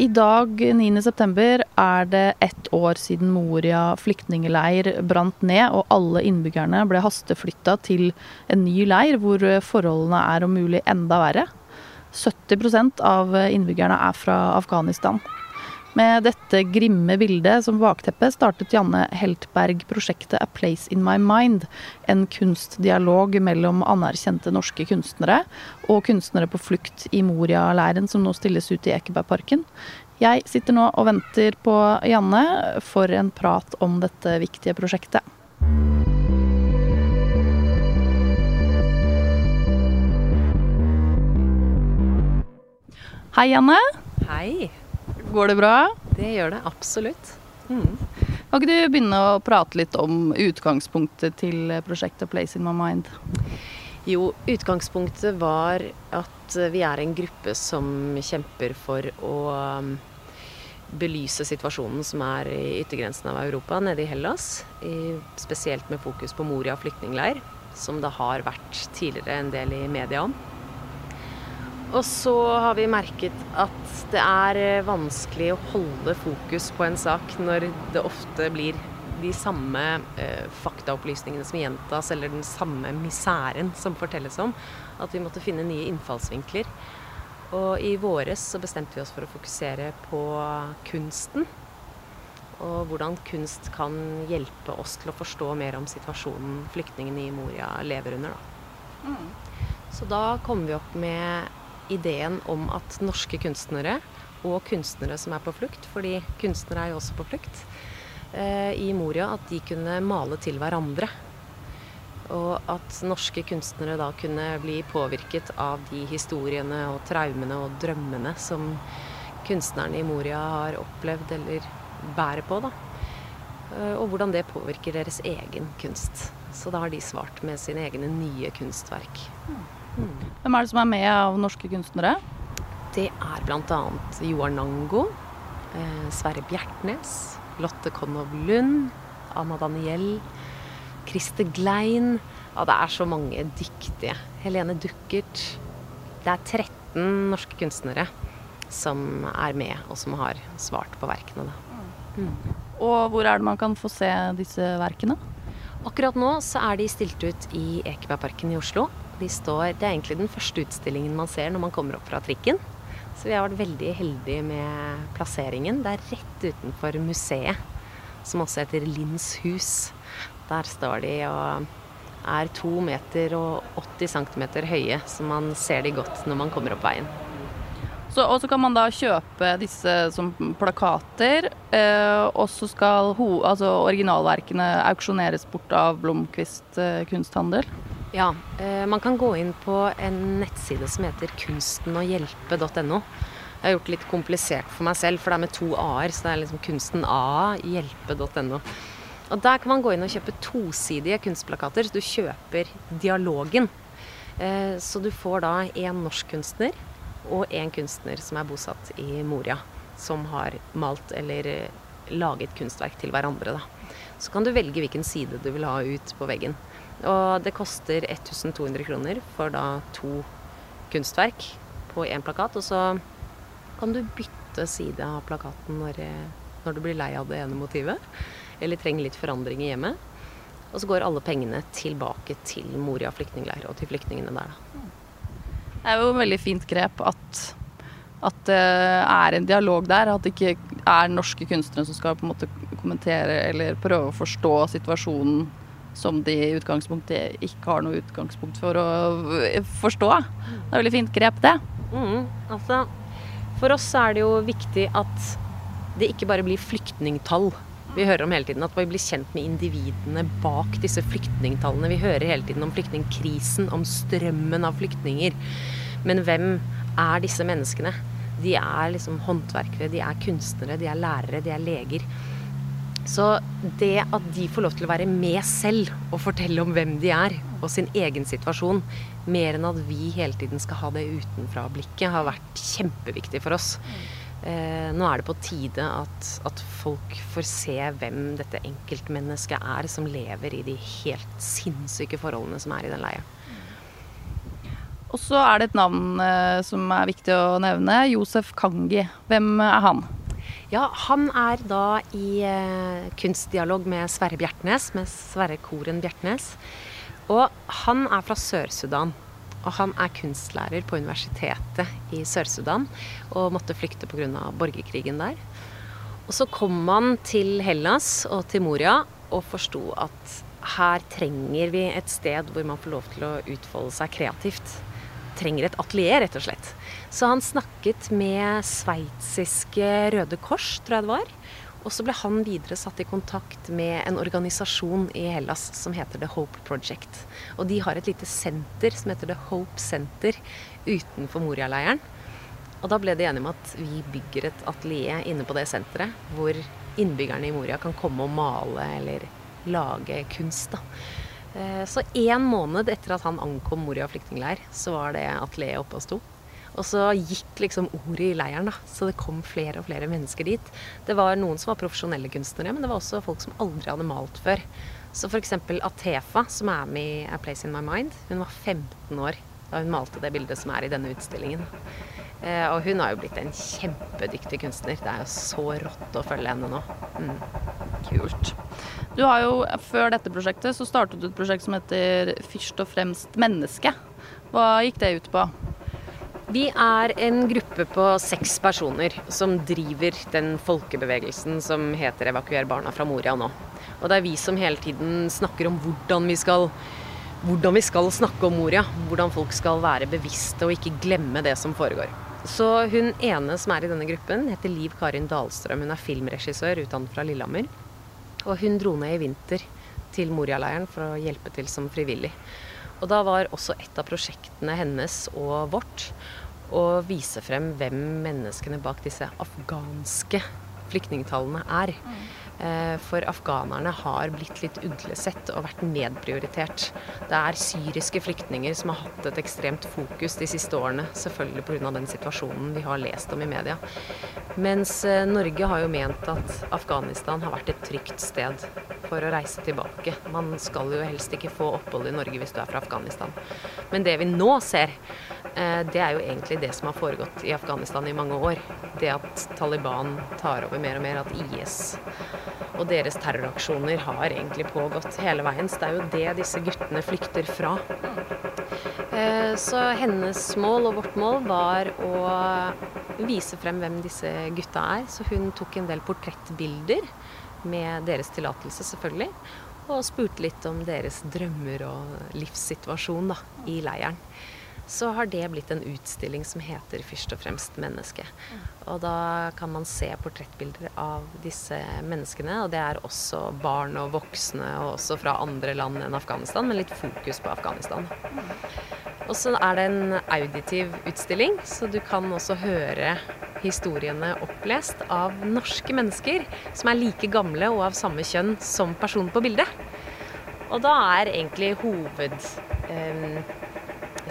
I dag 9.9 er det ett år siden Moria flyktningleir brant ned og alle innbyggerne ble hasteflytta til en ny leir hvor forholdene er om mulig enda verre. 70% av innbyggerne er fra Afghanistan. Med dette grimme bildet som bakteppe startet Janne Heltberg prosjektet A Place In My Mind, en kunstdialog mellom anerkjente norske kunstnere og kunstnere på flukt i Moria-leiren som nå stilles ut i Ekebergparken. Jeg sitter nå og venter på Janne for en prat om dette viktige prosjektet. Hei, Janne. Hei. Går det bra? Det gjør det absolutt. Mm. Kan ikke du begynne å prate litt om utgangspunktet til prosjektet Place in my mind? Jo, utgangspunktet var at vi er en gruppe som kjemper for å um, belyse situasjonen som er i yttergrensen av Europa, nede i Hellas. I, spesielt med fokus på Moria flyktningleir, som det har vært tidligere en del i media om. Og så har vi merket at det er eh, vanskelig å holde fokus på en sak når det ofte blir de samme eh, faktaopplysningene som gjentas, eller den samme misæren som fortelles om. At vi måtte finne nye innfallsvinkler. Og i våres så bestemte vi oss for å fokusere på kunsten. Og hvordan kunst kan hjelpe oss til å forstå mer om situasjonen flyktningene i Moria lever under. Da. Mm. Så da kom vi opp med ideen om at norske kunstnere og kunstnere som er på flukt, fordi kunstnere er jo også på flukt, eh, i Moria, at de kunne male til hverandre. Og at norske kunstnere da kunne bli påvirket av de historiene og traumene og drømmene som kunstnerne i Moria har opplevd eller bærer på. da. Eh, og hvordan det påvirker deres egen kunst. Så da har de svart med sine egne nye kunstverk. Mm. Hvem er det som er med av norske kunstnere? Det er bl.a. Joar Nango, eh, Sverre Bjertnæs, Lotte Konov Lund, Anna Daniel, Christer Glein. Ja, det er så mange dyktige. Helene Duckert. Det er 13 norske kunstnere som er med, og som har svart på verkene. Mm. Og hvor er det man kan få se disse verkene? Akkurat nå så er de stilt ut i Ekebergparken i Oslo. De står, det er egentlig den første utstillingen man ser når man kommer opp fra trikken. Så vi har vært veldig heldige med plasseringen. Det er rett utenfor museet, som også heter Linds hus. Der står de og er to meter og 80 cm høye, så man ser de godt når man kommer opp veien. Så, og så kan man da kjøpe disse som plakater, eh, og så skal ho, altså originalverkene auksjoneres bort av Blomkvist eh, kunsthandel? Ja, eh, man kan gå inn på en nettside som heter kunstenoghjelpe.no. Jeg har gjort det litt komplisert for meg selv, for det er med to a-er. Så det er liksom kunsten a hjelpe.no. Og Der kan man gå inn og kjøpe tosidige kunstplakater. Du kjøper dialogen. Eh, så du får da én norsk kunstner og én kunstner som er bosatt i Moria. Som har malt eller eh, laget kunstverk til hverandre. Da. Så kan du velge hvilken side du vil ha ut på veggen. Og det koster 1200 kroner for da to kunstverk på én plakat. Og så kan du bytte side av plakaten når, når, du blir lei av det ene motivet. Eller trenger litt forandring i hjemmet. Og så går alle pengene tilbake til Moria flyktningleir og til flyktningene der, da. Det er jo et veldig fint grep at, at det er en dialog der. At det ikke er norske kunstnere som skal på en måte kommentere eller prøve å forstå situasjonen som de i utgangspunktet ikke har noe utgangspunkt for å forstå. Det er veldig fint grep, det. Mm, altså, for oss er det jo viktig at det ikke bare blir flyktningtall vi hører om hele tiden. At vi blir kjent med individene bak disse flyktningtallene. Vi hører hele tiden om flyktningkrisen, om strømmen av flyktninger. Men hvem er disse menneskene? De er liksom håndverkere, de er kunstnere, de er lærere, de er leger. Så det at de får lov til å være med selv og fortelle om hvem de er og sin egen situasjon, mer enn at vi hele tiden skal ha det utenfra-blikket, har vært kjempeviktig for oss. Eh, nå er det på tide at, at, folk får se hvem dette enkeltmennesket er som lever i de helt sinnssyke forholdene som er i den leia. Og så er det et navn eh, som er viktig å nevne. Josef Kangi. Hvem er han? Ja, han er da i eh, kunstdialog med Sverre Bjertnæs, med Sverre Koren Bjertnæs. Og han er fra Sør-Sudan. Og han er kunstlærer på universitetet i Sør-Sudan og måtte flykte pga. borgerkrigen der. Og så kom han til Hellas og til Moria og forsto at her trenger vi et sted hvor man får lov til å utfolde seg kreativt. Trenger et atelier, rett og slett. Så han snakket med sveitsiske Røde Kors, tror jeg det var. Og så ble han videre satt i kontakt med en organisasjon i Hellas som heter The Hope Project. Og de har et lite senter som heter The Hope Center utenfor Moria-leiren. Og da ble de enige om at vi bygger et atelier inne på det senteret, hvor innbyggerne i Moria kan komme og male eller lage kunst. da. Eh, så én måned etter at han ankom Moria flyktningleir, så var det atelieret oppe og sto. Og så gikk liksom ordet i leiren, da. Så det kom flere og flere mennesker dit. Det var noen som var profesjonelle kunstnere, men det var også folk som aldri hadde malt før. Så f.eks. Atefa, som er med i A Place In My Mind, hun var 15 år da hun malte det bildet som er i denne utstillingen. Eh, og hun har jo blitt en kjempedyktig kunstner. Det er jo så rått å følge henne nå. Mm. Kult. Du har jo, Før dette prosjektet så startet du et prosjekt som heter Først og fremst menneske. Hva gikk det ut på? Vi er en gruppe på seks personer som driver den folkebevegelsen som heter Evakuer barna fra Moria nå. Og det er vi som hele tiden snakker om hvordan vi skal hvordan vi skal snakke om Moria. Hvordan folk skal være bevisste og ikke glemme det som foregår. Så hun ene som er i denne gruppen, heter Liv Karin Dahlstrøm. Hun er filmregissør utdannet fra Lillehammer. Og hun dro ned i vinter til Moria-leiren for å hjelpe til som frivillig. Og da var også et av prosjektene hennes og vårt å vise frem hvem menneskene bak disse afghanske flyktningtallene er. Mm. Eh, for afghanerne har blitt litt uglesett og vært nedprioritert. Det er syriske flyktninger som har hatt et ekstremt fokus de siste årene. Selvfølgelig pga. den situasjonen vi har lest om i media. Mens eh, Norge har jo ment at Afghanistan har vært et trygt sted for å reise tilbake. Man skal jo helst ikke få opphold i Norge hvis du er fra Afghanistan. Men det vi nå ser, det er jo egentlig det som har foregått i Afghanistan i mange år. Det at Taliban tar over mer og mer, at IS og deres terroraksjoner har egentlig pågått hele veien. Så det er jo det disse guttene flykter fra. Eh, så hennes mål og vårt mål var å vise frem hvem disse gutta er. Så hun tok en del portrettbilder, med deres tillatelse selvfølgelig. Og spurte litt om deres drømmer og livssituasjon da, i leiren så har det blitt en utstilling som heter 'Først og fremst menneske'. Og da kan man se portrettbilder av disse menneskene. Og det er også barn og voksne, og også fra andre land enn Afghanistan, men litt fokus på Afghanistan. Og så er det en auditiv utstilling, så du kan også høre historiene opplest av norske mennesker som er like gamle og av samme kjønn som personen på bildet. Og da er egentlig hoved... Eh,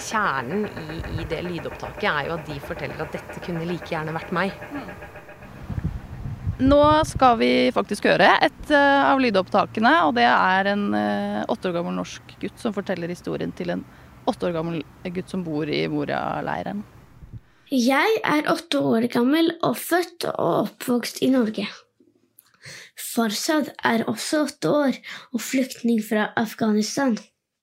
kjernen i, i, det lydopptaket er jo at de forteller at dette kunne like gjerne vært meg. Nå skal vi faktisk høre et uh, av lydopptakene, og det er en uh, åtte år gammel norsk gutt som forteller historien til en åtte år gammel gutt som bor i Moria-leiren. Jeg er åtte år gammel og født og oppvokst i Norge. Farsad er også åtte år og flyktning fra Afghanistan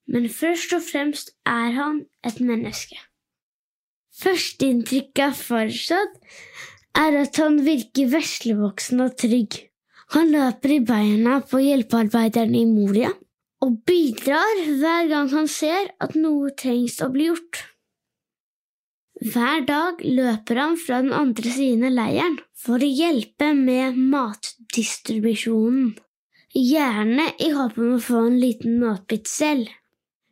men først og fremst er han et menneske. Førsteinntrykket av Farshad er at han virker veslevoksen og trygg. Han løper i beina på hjelpearbeiderne i Moria og bidrar hver gang han ser at noe trengs å bli gjort. Hver dag løper han fra den andre siden av leiren for å hjelpe med matdistribusjonen, gjerne i håp om å få en liten matbit selv.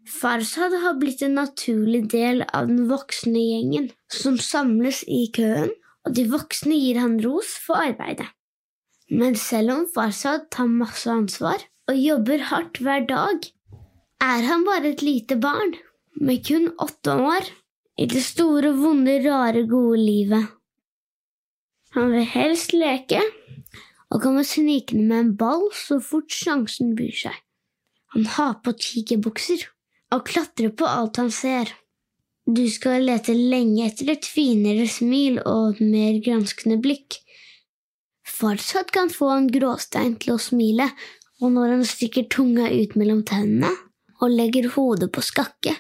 Farsad har blitt en naturlig del av den voksne gjengen som samles i køen, og de voksne gir han ros for arbeidet. Men selv om Farsad tar masse ansvar og jobber hardt hver dag, er han bare et lite barn med kun åtte år i det store, vonde, rare, gode livet. Han vil helst leke og kommer snikende med en ball så fort sjansen byr seg. Han har på tigerbukser og klatre på alt han ser. Du skal lete lenge etter et finere smil og et mer granskende blikk. Farsad kan få en gråstein til å smile, og når han stikker tunga ut mellom tennene og legger hodet på skakke,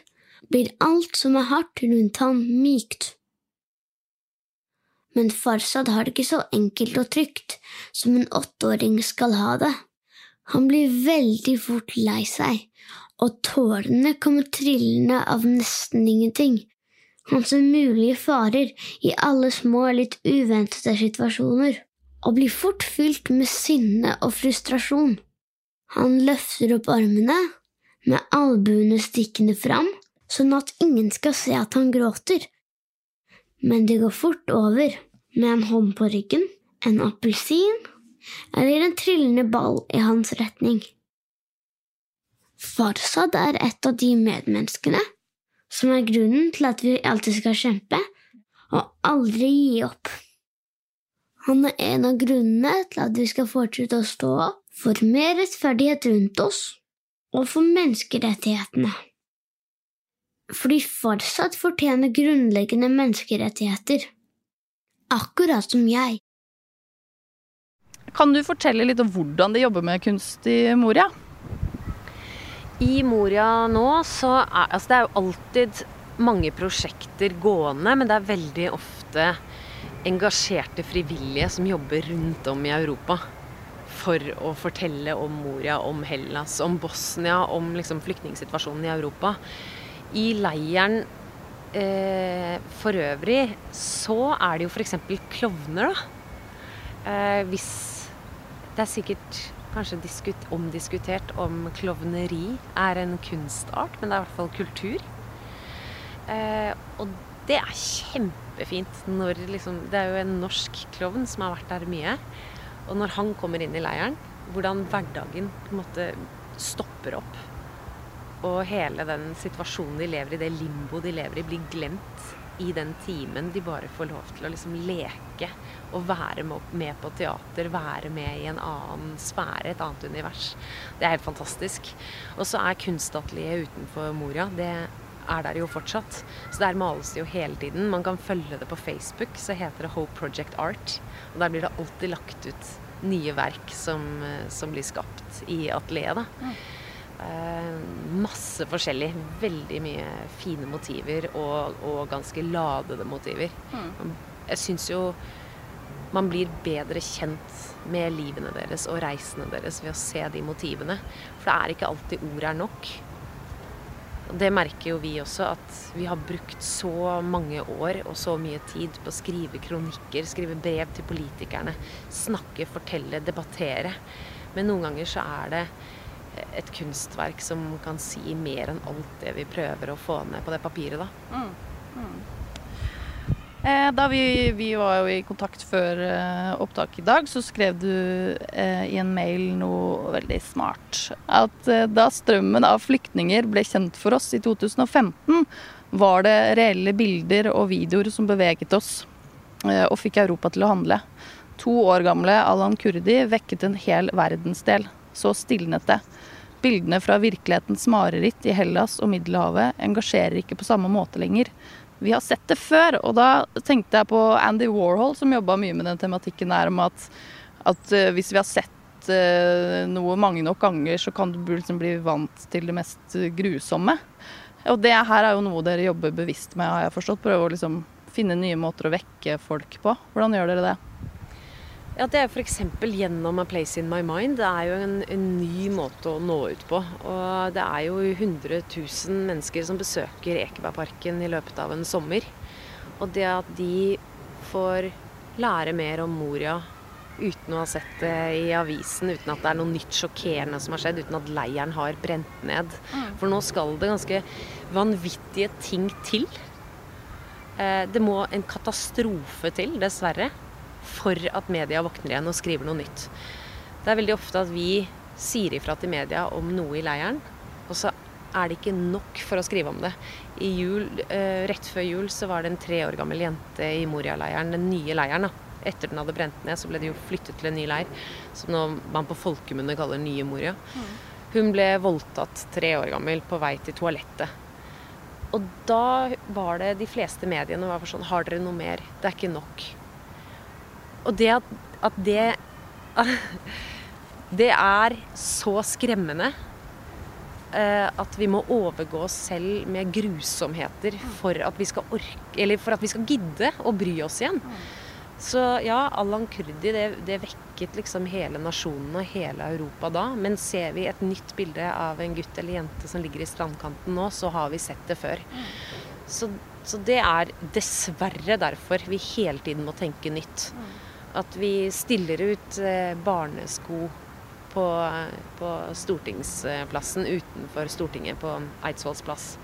blir alt som er hardt rundt han, mykt. Men Farsad har det ikke så enkelt og trygt som en åtteåring skal ha det. Han blir veldig fort lei seg, og tårene kommer trillende av nesten ingenting. Han ser mulige farer i alle små, litt uventede situasjoner, og blir fort fylt med sinne og frustrasjon. Han løfter opp armene, med albuene stikkende fram, sånn at ingen skal se at han gråter. Men det går fort over, med en hånd på ryggen, en appelsin eller en trillende ball i hans retning. Farsad er et av de medmenneskene som er grunnen til at vi alltid skal kjempe og aldri gi opp. Han er en av grunnene til at vi skal fortsette å stå for mer rettferdighet rundt oss og for menneskerettighetene. Fordi Farsad fortjener grunnleggende menneskerettigheter, akkurat som jeg. Kan du fortelle litt om hvordan de jobber med kunst i Moria? I Moria nå så er altså det er jo alltid mange prosjekter gående, men det er veldig ofte engasjerte frivillige som jobber rundt om i Europa for å fortelle om Moria, om Hellas, om Bosnia, om liksom flyktningsituasjonen i Europa. I leiren eh, for øvrig så er det jo f.eks. klovner, da. Eh, hvis Det er sikkert kanskje diskut, omdiskutert om klovneri er en kunstart, men det er i hvert fall kultur. Eh, og det er kjempefint når liksom Det er jo en norsk klovn som har vært der mye. Og når han kommer inn i leiren, hvordan hverdagen på en måte stopper opp. Og hele den situasjonen de lever i, det limbo de lever i, blir glemt i den timen de bare får lov til å liksom leke og være med på teater, være med i en annen sfære, et annet univers. Det er helt fantastisk. Og så er kunstatelieret utenfor Moria. det er der jo fortsatt. Så der males det jo hele tiden. Man kan følge det på Facebook, så heter det Hope Project Art. Og der blir det alltid lagt ut nye verk som, som blir skapt i atelieret. Mm. Eh, masse forskjellig. Veldig mye fine motiver og, og ganske ladede motiver. Mm. Jeg syns jo man blir bedre kjent med livene deres og reisene deres ved å se de motivene. For det er ikke alltid ord er nok. Det merker jo vi også, at vi har brukt så mange år og så mye tid på å skrive kronikker, skrive brev til politikerne, snakke, fortelle, debattere. Men noen ganger så er det et kunstverk som kan si mer enn alt det vi prøver å få ned på det papiret, da. Mm. Mm. Eh, da vi, vi, var jo i kontakt før eh, opptak i dag, så skrev du eh, i en mail noe veldig smart. At da strømmen av flyktninger ble kjent for oss i 2015, var det reelle bilder og videoer som beveget oss og fikk Europa til å handle. To år gamle Alan Kurdi vekket en hel verdensdel. Så stilnet det. Bildene fra virkelighetens mareritt i Hellas og Middelhavet engasjerer ikke på samme måte lenger vi har sett det før. Og da tenkte jeg på Andy Warhol, som jobba mye med den tematikken der om at, at uh, hvis vi har sett uh, noe mange nok ganger, så kan du liksom bli vant til det mest grusomme. Og det her er jo noe dere jobber bevisst med, har jeg forstått. Prøve å liksom finne nye måter å vekke folk på. Hvordan gjør dere det? Ja, Det er f.eks. gjennom A Place In My Mind. Det er jo en, en, ny måte å nå ut på. Og det er jo 100 000 mennesker som besøker Ekebergparken i løpet av en sommer. Og det at de får lære mer om Moria uten å ha sett det i avisen, uten at det er noe nytt sjokkerende som har skjedd, uten at leiren har brent ned. Mm. For nå skal det ganske vanvittige ting til. Eh, det må en katastrofe til, dessverre for at media våkner igjen og skriver noe nytt. Det er veldig ofte at vi sier ifra til media om noe i leiren, og så er det ikke nok for å skrive om det. I jul, eh, Rett før jul så var det en tre år gammel jente i Moria-leiren, den nye leiren. da. Etter den hadde brent ned, så ble det jo flyttet til en ny leir, som nå man på folkemunne kaller Nye Moria. Mm. Hun ble voldtatt tre år gammel på vei til toalettet. og da var det de fleste mediene var for sånn Har dere noe mer? Det er ikke nok. Og det at, at det Det er så skremmende eh, at vi må overgå oss selv med grusomheter for at vi skal orke Eller for at vi skal gidde å bry oss igjen. Så ja, Allan Kurdi det, det, vekket liksom hele nasjonen og hele Europa da. Men ser vi et nytt bilde av en gutt eller jente som ligger i strandkanten nå, så har vi sett det før. Så, så det er dessverre derfor vi hele tiden må tenke nytt. At vi stiller ut eh, barnesko på, på stortingsplassen utenfor Stortinget, på Eidsvolls plass.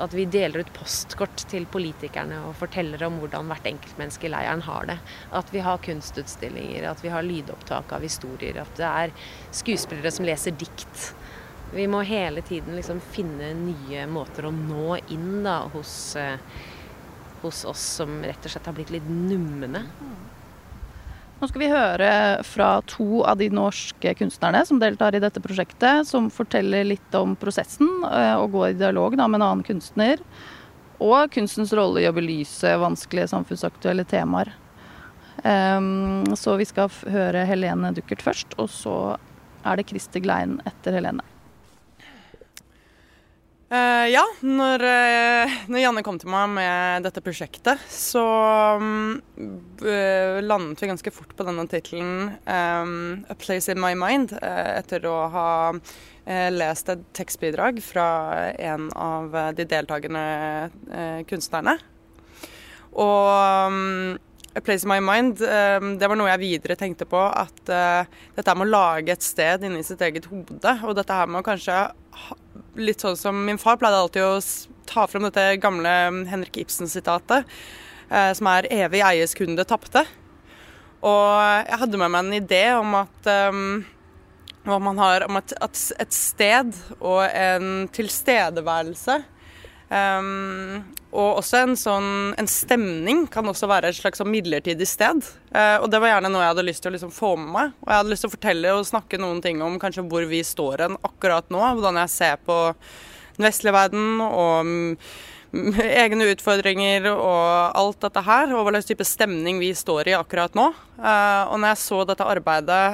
At vi deler ut postkort til politikerne og forteller om hvordan hvert enkeltmenneske i leiren har det. At vi har kunstutstillinger, at vi har lydopptak av historier. At det er skuespillere som leser dikt. Vi må hele tiden liksom finne nye måter å nå inn da, hos, eh, hos oss som rett og slett har blitt litt numne. Nå skal vi høre fra to av de norske kunstnerne som deltar i dette prosjektet, som forteller litt om prosessen eh, og går i dialog da, med en annen kunstner. Og kunstens rolle i å belyse vanskelige samfunnsaktuelle temaer. Um, så vi skal høre Helene Duckert først, og så er det Christer Glein etter Helene. Uh, ja, når, uh, når, Janne kom til meg med dette prosjektet, så um, uh, landet vi ganske fort på denne tittelen um, 'A Place in My Mind', etter å ha lest et tekstbidrag fra en av de deltakende kunstnerne. Og um, 'A Place in My Mind' det var noe jeg videre tenkte på, at dette med å lage et sted inni sitt eget hode, og dette her med å kanskje litt sånn som min far pleide alltid å ta frem dette gamle Henrik Ibsen-sitatet, eh, som er 'evig eies kunde tapte'. Og jeg hadde med meg en idé om at um, man har om at, at, et sted og en tilstedeværelse um, og også en sånn en stemning kan også være et slags sånn midlertidig sted. Uh, og det var gjerne noe jeg hadde lyst til å liksom få med meg. Og jeg hadde lyst til å fortelle og snakke noen ting om kanskje hvor vi står hen akkurat nå. Hvordan jeg ser på den vestlige verden og um, egne utfordringer og alt dette her. Og hva slags type stemning vi står i akkurat nå. Uh, og når jeg så dette arbeidet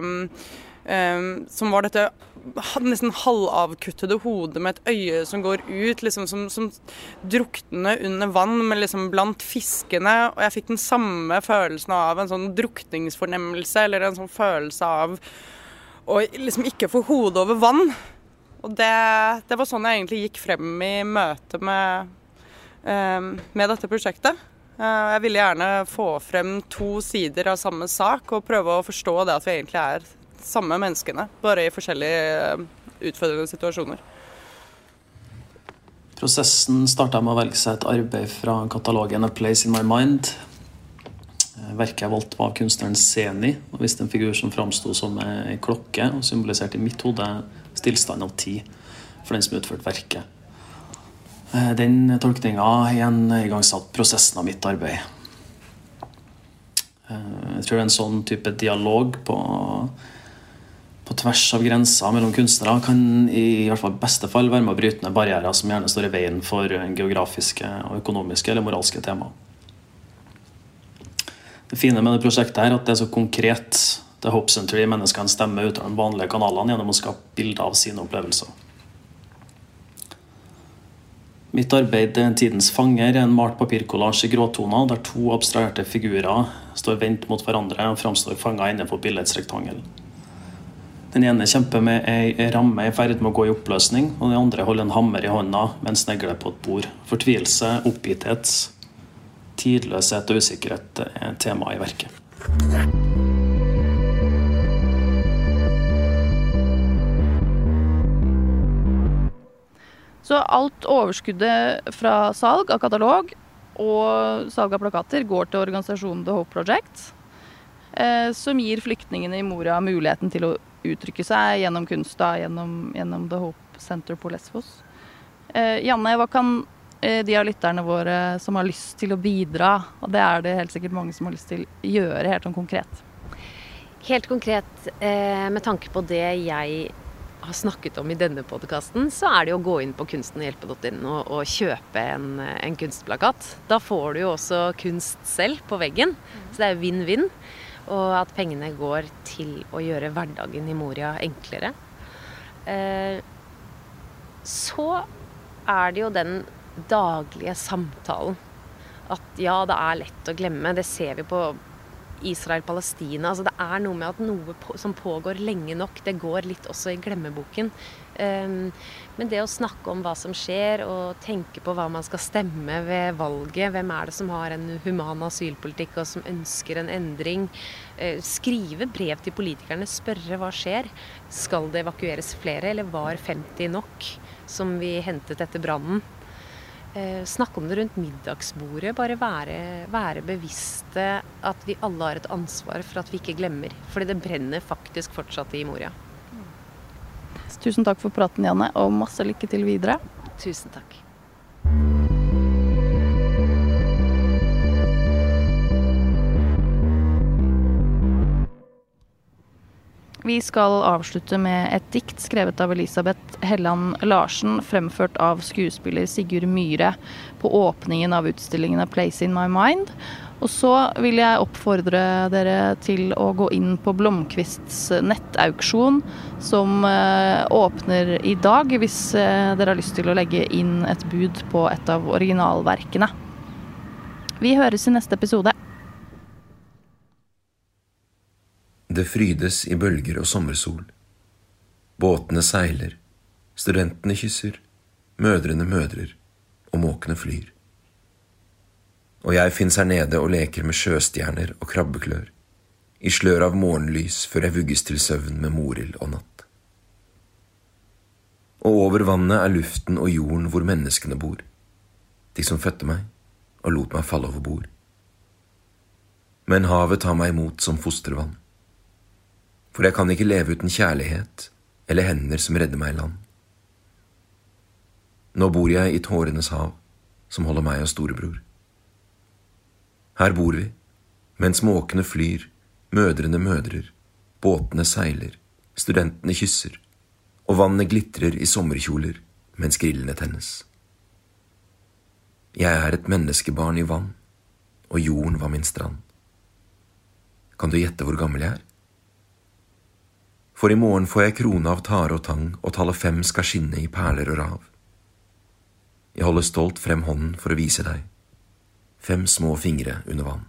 um, som var dette nesten halvavkuttede hodet med et øye som går ut, liksom som, som druknende under vann, men liksom blant fiskene. Og jeg fikk den samme følelsen av en sånn drukningsfornemmelse, eller en sånn følelse av å liksom ikke få hodet over vann. Og det, det var sånn jeg egentlig gikk frem i møte med, um, med dette prosjektet. Uh, jeg ville gjerne få frem to sider av samme sak og prøve å forstå det at vi egentlig er samme menneskene, bare i forskjellige eh, utfordrende situasjoner. Prosessen starta med å velge seg et arbeid fra katalogen 'A Place in My Mind'. Eh, verket jeg valgte, var av kunstneren Seni og viste en figur som framsto som ei klokke og symboliserte i mitt hode stillstand av tid for den som utførte verket. Eh, den tolkninga igangsatte prosessen av mitt arbeid. Jeg tror en sånn type dialog på tvers av grenser mellom kunstnere kan i hvert fall beste fall være med å bryte ned barrierer som gjerne står i veien for geografiske, og økonomiske eller moralske tema. Det fine med det prosjektet er at det er så konkret. Det er Hope Center i menneskene stemmer ut av de vanlige kanalene gjennom å skape bilder av sine opplevelser. Mitt arbeid 'Tidens fanger' er en malt papirkollasj i gråtoner der to abstraherte figurer står vendt mot hverandre og framstår fanga innenfor billedets rektangel. Den ene kjemper med ei ramme i ferd med å gå i oppløsning, og den andre holder en hammer i hånda med en snegle på et bord. Fortvilelse, oppgitthet, tidløshet og usikkerhet er tema i verket. Så alt overskuddet fra salg av katalog og salg av plakater går til organisasjonen The Hope Project, eh, som gir flyktningene i Moria muligheten til å uttrykke seg gjennom kunst, da, gjennom, gjennom, The Hope Center på Lesvos. Eh, Janne, hva kan eh, de av lytterne våre som har lyst til å bidra, og det er det helt sikkert mange som har lyst til, gjøre helt sånn konkret? Helt konkret eh, med tanke på det jeg har snakket om i denne podkasten, så er det jo å gå inn på kunstenhjelpe.no og, og kjøpe en, en, kunstplakat. Da får du jo også kunst selv på veggen, så det er vinn-vinn. Og at pengene går til å gjøre hverdagen i Moria enklere. Eh, så er det jo den daglige samtalen. At ja, det er lett å glemme. Det ser vi på Israel-Palestina. Altså det er noe med at noe på, som pågår lenge nok, det går litt også i glemmeboken. Um, men det å snakke om hva som skjer, og tenke på hva man skal stemme ved valget, hvem er det som har en human asylpolitikk og som ønsker en endring, uh, skrive brev til politikerne, spørre hva skjer. Skal det evakueres flere, eller var 50 nok, som vi hentet etter brannen? Eh, snakke om det rundt middagsbordet. Bare være, være, bevisste at vi alle har et ansvar for at vi ikke glemmer. Fordi det brenner faktisk fortsatt i Moria. Tusen takk for praten, Janne, og masse lykke til videre. Tusen takk. Vi skal avslutte med et dikt skrevet av Elisabeth Helland Larsen, fremført av skuespiller Sigurd Myhre på åpningen av utstillingen av Place In My Mind'. Og så vil jeg oppfordre dere til å gå inn på Blomkvists nettauksjon, som eh, åpner i dag, hvis eh, dere har lyst til å legge inn et bud på et av originalverkene. Vi høres i neste episode. Det frydes i bølger og sommersol. Båtene seiler, studentene kysser, mødrene mødrer, og måkene flyr. Og jeg fins her nede og leker med sjøstjerner og krabbeklør, i slør av morgenlys før jeg vugges til søvn med morild og natt. Og over vannet er luften og jorden hvor menneskene bor, de som fødte meg og lot meg falle over bord. Men havet tar meg imot som fostervann for jeg kan ikke leve uten kjærlighet eller hender som redder meg i land. Nå bor jeg i tårenes hav, som holder meg og storebror. Her bor vi, mens måkene flyr, mødrene mødrer, båtene seiler, studentene kysser, og vannet glitrer i sommerkjoler mens grillene tennes. Jeg er et menneskebarn i vann, og jorden var min strand. Kan du gjette hvor gammel jeg er? For i morgen får jeg krone av tare og tang, og tallet fem skal skinne i perler og rav. Jeg holder stolt frem hånden for å vise deg, fem små fingre under vann.